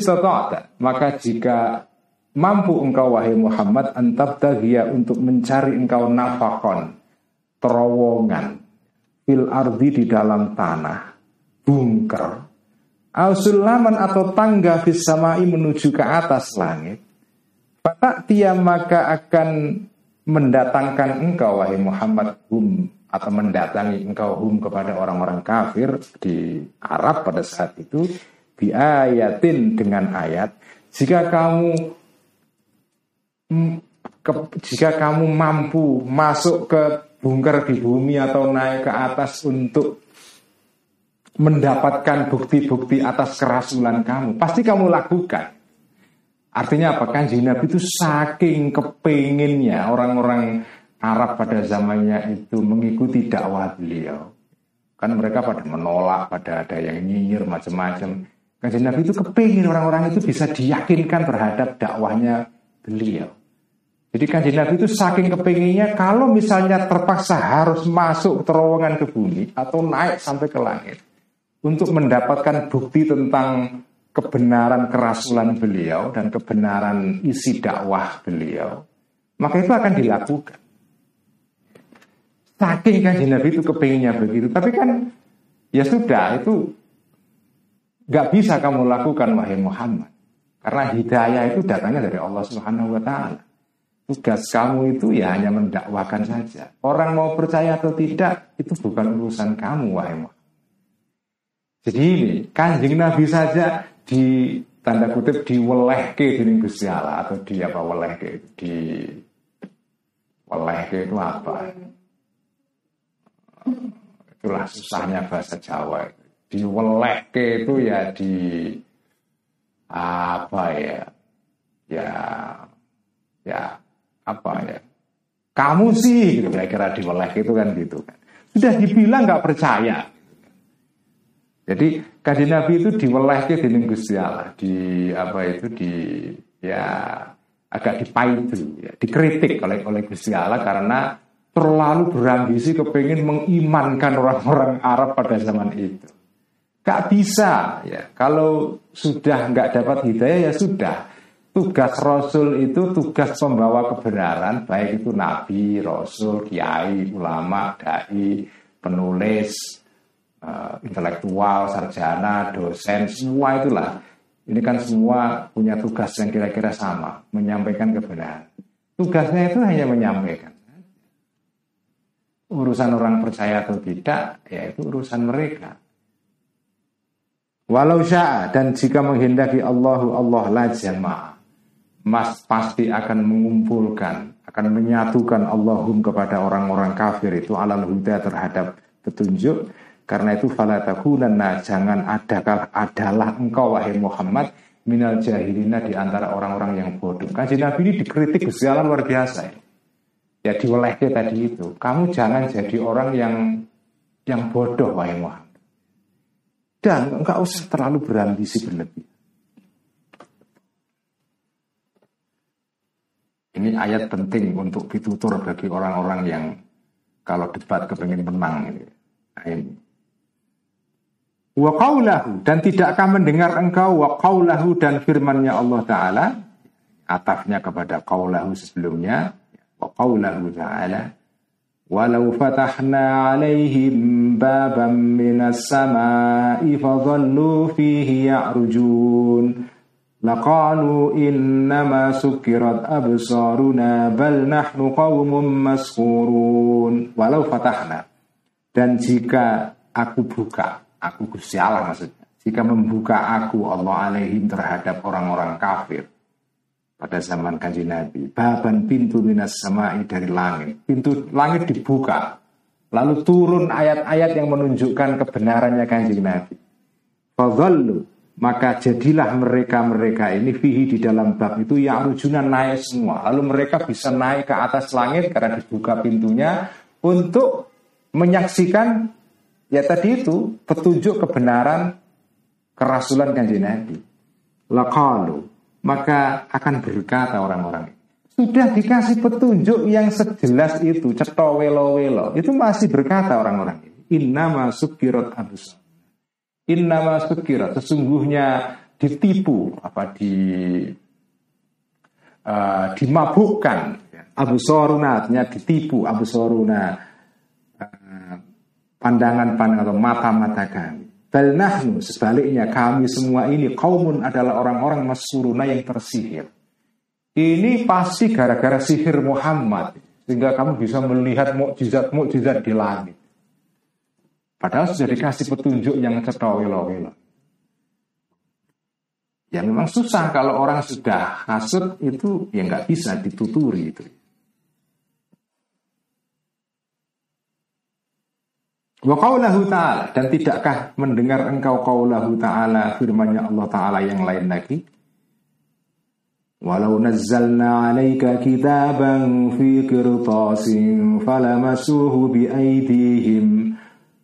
maka jika Mampu engkau wahai Muhammad antabtagia untuk mencari engkau nafakon terowongan fil ardi di dalam tanah bunker. Ausulaman atau tangga fis samai menuju ke atas langit. Fatak tiap maka akan mendatangkan engkau wahai Muhammad hum atau mendatangi engkau hum kepada orang-orang kafir di Arab pada saat itu ayatin dengan ayat jika kamu ke, jika kamu mampu masuk ke bunker di bumi atau naik ke atas untuk mendapatkan bukti-bukti atas kerasulan kamu, pasti kamu lakukan. Artinya apa? kan Nabi itu saking kepinginnya orang-orang Arab pada zamannya itu mengikuti dakwah beliau. Kan mereka pada menolak, pada ada yang nyinyir macam-macam. Kanjeng Nabi itu kepingin orang-orang itu bisa diyakinkan terhadap dakwahnya beliau. Jadi kanjeng Nabi itu saking kepinginnya kalau misalnya terpaksa harus masuk terowongan ke bumi atau naik sampai ke langit untuk mendapatkan bukti tentang kebenaran kerasulan beliau dan kebenaran isi dakwah beliau, maka itu akan dilakukan. Saking kanjeng Nabi itu kepinginnya begitu, tapi kan ya sudah itu nggak bisa kamu lakukan wahai Muhammad. Karena hidayah itu datangnya dari Allah Subhanahu wa taala. Tugas kamu itu ya hanya mendakwakan saja. Orang mau percaya atau tidak itu bukan urusan kamu wahai Muhammad. Jadi ini kanjeng Nabi saja di tanda kutip diwelehke di Gusti Allah atau di apa welehke di welehke itu apa? Itulah susahnya bahasa Jawa. Diwelehke itu ya di apa ya ya ya apa ya? Kamu sih gitu. Kira-kira diweleh itu kan gitu kan. Sudah dibilang nggak percaya. Jadi kaji Nabi itu diweleh ke di Gusti Allah di apa itu di ya agak dipaitu ya, dikritik oleh oleh Gusti karena terlalu berambisi kepingin mengimankan orang-orang Arab pada zaman itu. Gak bisa ya. Kalau sudah nggak dapat hidayah ya sudah. Tugas Rasul itu tugas pembawa kebenaran, baik itu Nabi, Rasul, Kiai, ulama, dai, penulis, uh, intelektual, sarjana, dosen, semua itulah. Ini kan semua punya tugas yang kira-kira sama, menyampaikan kebenaran. Tugasnya itu hanya menyampaikan. Urusan orang percaya atau tidak, ya itu urusan mereka. Walau sya'a dan jika menghendaki Allahu Allah la jama'a Mas pasti akan mengumpulkan akan menyatukan Allahum kepada orang-orang kafir itu alal huda terhadap petunjuk karena itu fala takunanna jangan adakah adalah engkau wahai Muhammad minal jahilina di antara orang-orang yang bodoh. Kanjeng Nabi ini dikritik Gusti luar biasa. Ya diolehke tadi itu. Kamu jangan jadi orang yang yang bodoh wahai Muhammad. Dan enggak usah terlalu berambisi berlebih. Ini ayat penting untuk ditutur bagi orang-orang yang kalau debat kepengen menang. Nah, ini. Wa qawlahu dan tidakkah mendengar engkau wa qawlahu dan firmannya Allah Ta'ala atafnya kepada qawlahu sebelumnya wa qawlahu Ta'ala walau fatahna alaihim baban minas sama'i fadhallu fihi ya'rujun laqalu innama sukirat absaruna bal nahnu qawmun maskurun walau fatahna dan jika aku buka Aku Gusti maksudnya. Jika membuka aku Allah alaihim terhadap orang-orang kafir pada zaman kanji Nabi. Baban pintu minas samai dari langit. Pintu langit dibuka. Lalu turun ayat-ayat yang menunjukkan kebenarannya kanji Nabi. Fadhallu maka jadilah mereka-mereka ini fihi di dalam bab itu yang rujunan naik semua. Lalu mereka bisa naik ke atas langit karena dibuka pintunya untuk menyaksikan Ya tadi itu petunjuk kebenaran kerasulan kanji Nabi. Lakalu maka akan berkata orang-orang sudah dikasih petunjuk yang sejelas itu ceto welo welo itu masih berkata orang-orang ini inna masuk kirot abus inna masuk kirot sesungguhnya ditipu apa di uh, dimabukkan Abu Soruna artinya ditipu Abu Soruna pandangan-pandangan atau mata-mata kami. Bal nahnu sebaliknya kami semua ini kaumun adalah orang-orang masuruna yang tersihir. Ini pasti gara-gara sihir Muhammad sehingga kamu bisa melihat mukjizat-mukjizat di langit. Padahal sudah dikasih petunjuk yang cetawilo-wilo. Ya memang susah kalau orang sudah hasut itu ya nggak bisa dituturi itu. Wa qawlahu ta'ala dan tidakkah mendengar engkau qawlahu ta'ala firman-Nya Allah taala yang lain lagi? Walau nazzalna 'alaika kitaban fi qirtasin falamasuhu bi aydihim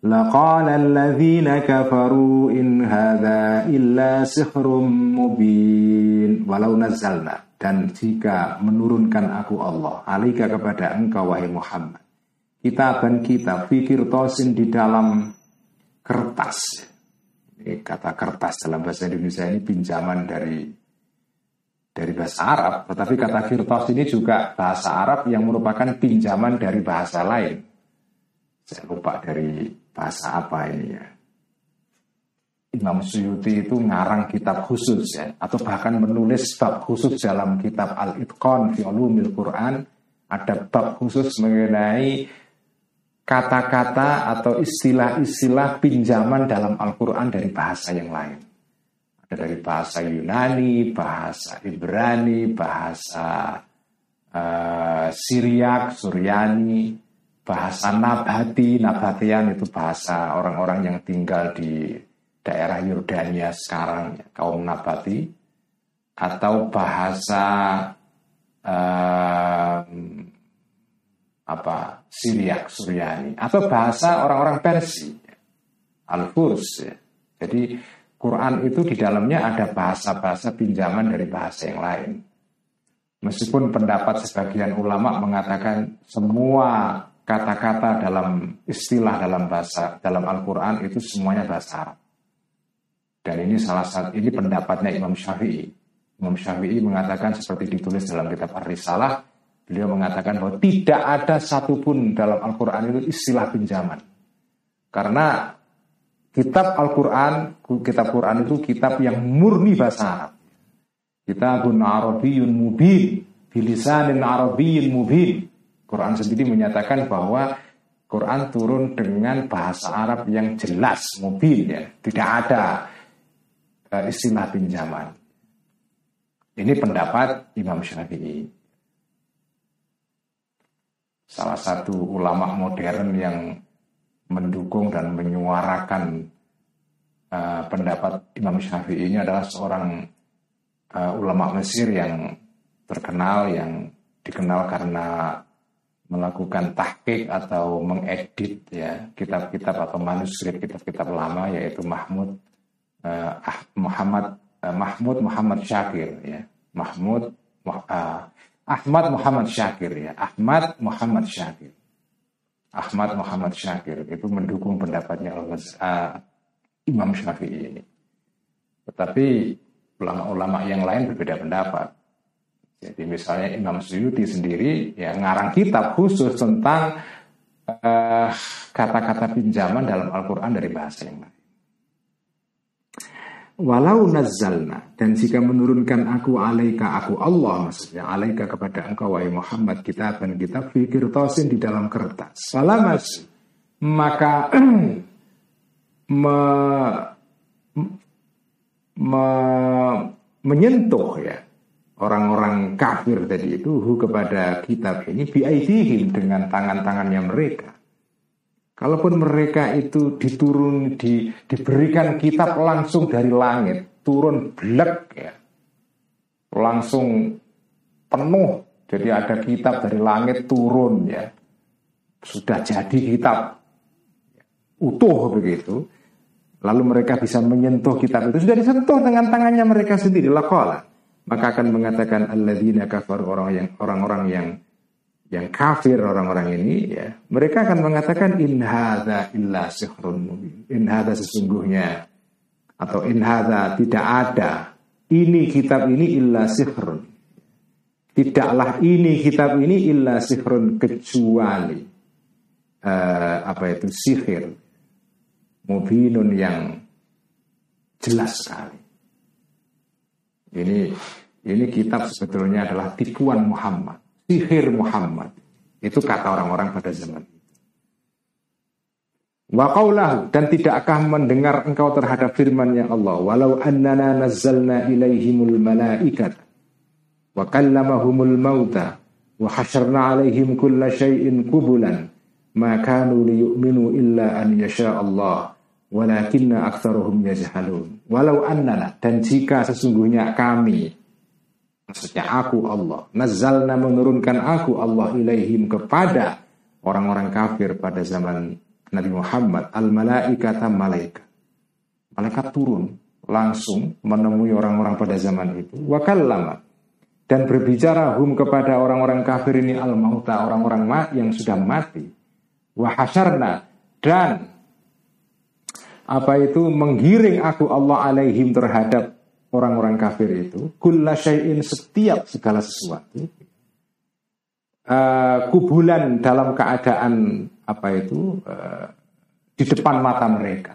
laqala alladhina kafaru in hadza illa sihrun mubin walau nazzalna dan jika menurunkan aku Allah alaika kepada engkau wahai Muhammad kitaban kita fikir tosin di dalam kertas. Ini kata kertas dalam bahasa Indonesia ini pinjaman dari dari bahasa Arab, tetapi kata kirtos ini juga bahasa Arab yang merupakan pinjaman dari bahasa lain. Saya lupa dari bahasa apa ini ya. Imam Suyuti itu ngarang kitab khusus ya, atau bahkan menulis bab khusus dalam kitab Al-Itqan fi Ulumil Quran, ada bab khusus mengenai kata-kata atau istilah-istilah pinjaman dalam Al-Quran dari bahasa yang lain. Ada dari bahasa Yunani, bahasa Ibrani, bahasa uh, Syriak, Suryani, bahasa Nabati, Nabatian itu bahasa orang-orang yang tinggal di daerah Yordania sekarang, kaum Nabati, atau bahasa uh, apa Syriak Suryani atau bahasa orang-orang Persia Al-Furs ya. Jadi Quran itu di dalamnya ada bahasa-bahasa pinjaman dari bahasa yang lain. Meskipun pendapat sebagian ulama mengatakan semua kata-kata dalam istilah dalam bahasa dalam Al-Quran itu semuanya bahasa Arab. Dan ini salah satu ini pendapatnya Imam Syafi'i. Imam Syafi'i mengatakan seperti ditulis dalam kitab Ar-Risalah Beliau mengatakan bahwa tidak ada satupun dalam Al-Quran itu istilah pinjaman. Karena kitab Al-Quran, kitab Quran itu kitab yang murni bahasa Arab. Kitabun Arabiyyun Mubin, bilisanin Arabiyyin Mubin. Quran sendiri menyatakan bahwa Quran turun dengan bahasa Arab yang jelas, mubin ya. Tidak ada uh, istilah pinjaman. Ini pendapat Imam Syafi'i. Salah satu ulama modern yang mendukung dan menyuarakan uh, pendapat Imam Syafi'i ini adalah seorang uh, ulama Mesir yang terkenal yang dikenal karena melakukan tahqiq atau mengedit ya kitab-kitab atau manuskrip kitab-kitab lama yaitu Mahmud uh, Muhammad uh, Mahmud Muhammad Syakir ya. Mahmud uh, Ahmad Muhammad Syakir ya. Ahmad Muhammad Syakir. Ahmad Muhammad Syakir itu mendukung pendapatnya uh, Imam Syafi'i ini. Tetapi ulama-ulama yang lain berbeda pendapat jadi misalnya Imam Suyuti sendiri ya ngarang kitab khusus tentang eh, kata-kata uh, pinjaman dalam Al-Quran dari bahasa yang lain. Walau nazzalna dan jika menurunkan aku alaika aku Allah maksudnya alaika kepada engkau wahai Muhammad kita dan kita fikir tosin di dalam kertas. Salamas maka [CLEARS THROAT] me, me, menyentuh ya orang-orang kafir tadi itu hu kepada kitab ini biaidihim dengan tangan-tangannya mereka. Kalaupun mereka itu diturun di, diberikan kitab langsung dari langit, turun blek ya. Langsung penuh. Jadi ada kitab dari langit turun ya. Sudah jadi kitab utuh begitu. Lalu mereka bisa menyentuh kitab itu sudah disentuh dengan tangannya mereka sendiri. Lakola maka akan mengatakan alladzina kafar orang yang orang-orang yang yang kafir orang-orang ini ya mereka akan mengatakan in hadza illa sihrun mubin. In hadza sesungguhnya atau in hadza tidak ada ini kitab ini illa sihrun. Tidaklah ini kitab ini illa sihrun kecuali uh, apa itu sihir. Mubinun yang jelas sekali ini ini kitab sebetulnya adalah tipuan Muhammad, sihir Muhammad. Itu kata orang-orang pada zaman itu. Wa qawlahu dan tidakkah mendengar engkau terhadap firman-Nya Allah walau annana nazzalna ilaihimul malaikat wa kallamahumul mauta wa hasyarna alaihim kulla syai'in kubulan ma kanu liyu'minu illa an yasha Allah walakinna aktsaruhum yajhalun walau annana dan jika sesungguhnya kami Maksudnya aku Allah. Nazalna menurunkan aku Allah ilaihim kepada orang-orang kafir pada zaman Nabi Muhammad. Al-malaikata malaikat. Malaikat turun langsung menemui orang-orang pada zaman itu. Wakallama. Dan berbicara hum kepada orang-orang kafir ini al-mauta. Orang-orang yang sudah mati. Wahasarna. Dan apa itu menggiring aku Allah alaihim terhadap orang-orang kafir itu? Kulla syai'in setiap segala sesuatu uh, kubulan dalam keadaan apa itu uh, di depan mata mereka.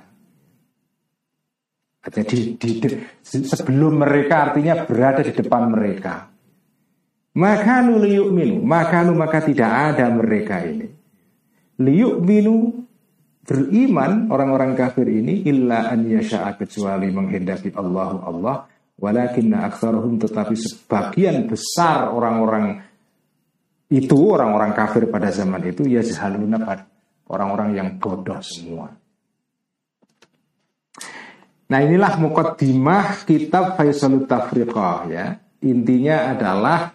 Jadi di, di, sebelum mereka artinya berada di depan mereka. Maka nu minu maka nu maka tidak ada mereka ini. Minu beriman orang-orang kafir ini illa an yasha'a kecuali menghendaki Allah Allah walakinna aktsaruhum tetapi sebagian besar orang-orang itu orang-orang kafir pada zaman itu ya jahaluna orang-orang yang bodoh semua. Nah inilah mukaddimah kitab Faisalut Tafriqah ya. Intinya adalah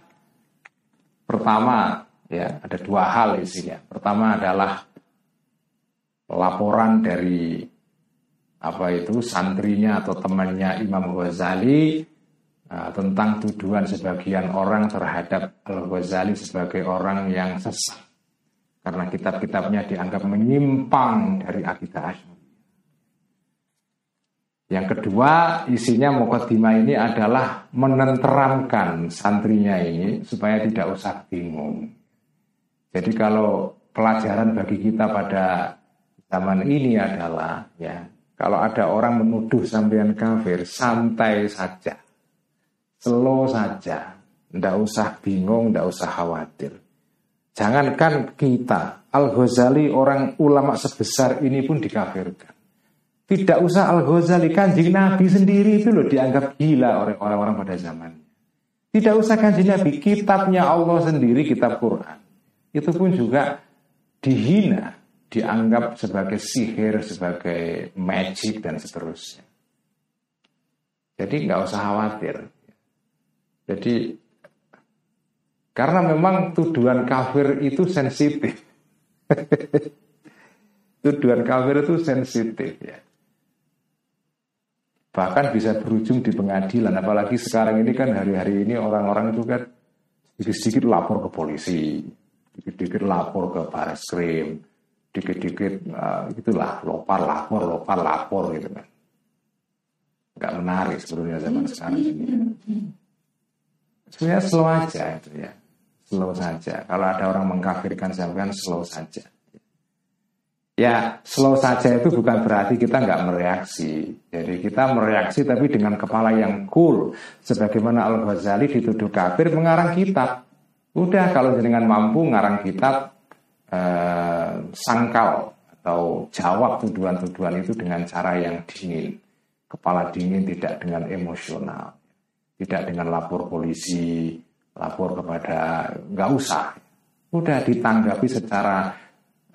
pertama ya ada dua hal isinya. Pertama adalah laporan dari apa itu santrinya atau temannya Imam Ghazali uh, tentang tuduhan sebagian orang terhadap Al Ghazali sebagai orang yang sesat karena kitab-kitabnya dianggap menyimpang dari akidah Asy'ari. Yang kedua, isinya Mukaddimah ini adalah menenteramkan santrinya ini supaya tidak usah bingung. Jadi kalau pelajaran bagi kita pada zaman ini adalah ya kalau ada orang menuduh sampean kafir santai saja. Slow saja. Ndak usah bingung ndak usah khawatir. Jangankan kita Al Ghazali orang ulama sebesar ini pun dikafirkan. Tidak usah Al-Ghazali, kanjeng Nabi sendiri itu loh dianggap gila oleh orang-orang pada zaman. Tidak usah kanjeng Nabi, kitabnya Allah sendiri, kitab Quran. Itu pun juga dihina, dianggap sebagai sihir, sebagai magic dan seterusnya. Jadi nggak usah khawatir. Jadi karena memang tuduhan kafir itu sensitif. [LAUGHS] tuduhan kafir itu sensitif ya. Bahkan bisa berujung di pengadilan. Apalagi sekarang ini kan hari-hari ini orang-orang itu kan sedikit-sedikit lapor ke polisi, dikit-dikit lapor ke baris krim, dikit-dikit uh, itulah lopar lapor, lopar lapor gitu kan. Gak menarik sebetulnya zaman sekarang ini. Sebenarnya slow aja itu ya slow saja. Kalau ada orang mengkafirkan kan slow saja. Ya, slow saja itu bukan berarti kita nggak mereaksi. Jadi kita mereaksi tapi dengan kepala yang cool. Sebagaimana Al-Ghazali dituduh kafir mengarang kitab. Udah kalau dengan mampu ngarang kitab eh, sangkal atau jawab tuduhan-tuduhan itu dengan cara yang dingin. Kepala dingin tidak dengan emosional. Tidak dengan lapor polisi, lapor kepada nggak usah udah ditanggapi secara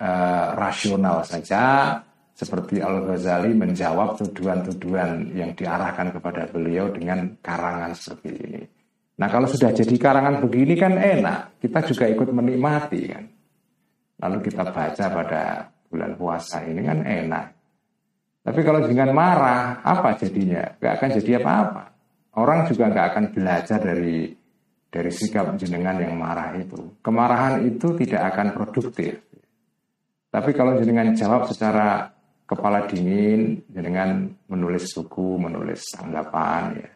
uh, rasional saja seperti Al Ghazali menjawab tuduhan-tuduhan yang diarahkan kepada beliau dengan karangan seperti ini. Nah kalau sudah jadi karangan begini kan enak, kita juga ikut menikmati kan. Lalu kita baca pada bulan puasa ini kan enak. Tapi kalau dengan marah, apa jadinya? Gak akan jadi apa-apa. Orang juga gak akan belajar dari dari sikap jenengan yang marah itu. Kemarahan itu tidak akan produktif. Tapi kalau jenengan jawab secara kepala dingin, jenengan menulis buku, menulis tanggapan ya.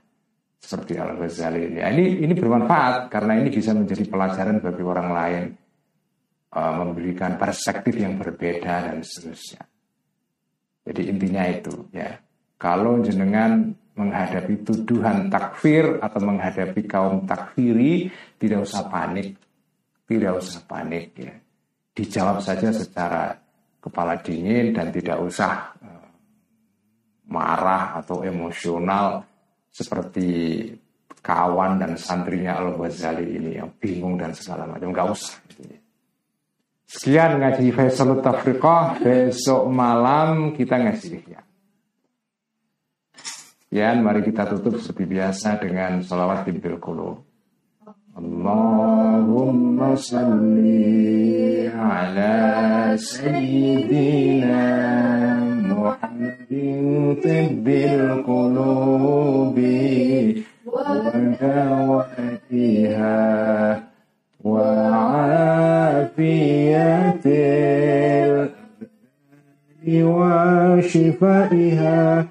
Seperti Al-Ghazali ini. Ya, ini ini bermanfaat karena ini bisa menjadi pelajaran bagi orang lain uh, memberikan perspektif yang berbeda dan seterusnya. Jadi intinya itu ya. Kalau jenengan menghadapi tuduhan takfir atau menghadapi kaum takfiri tidak usah panik tidak usah panik ya dijawab saja secara kepala dingin dan tidak usah uh, marah atau emosional seperti kawan dan santrinya Al Ghazali ini yang bingung dan segala macam nggak usah sekian ngaji Faisal Tafriqah besok malam kita ngasih ya Ya, mari kita tutup seperti biasa dengan salawat qulub. Allahumma salli ala sayyidina Muhammadin tibbil qulubi wa dawatiha wa shifaiha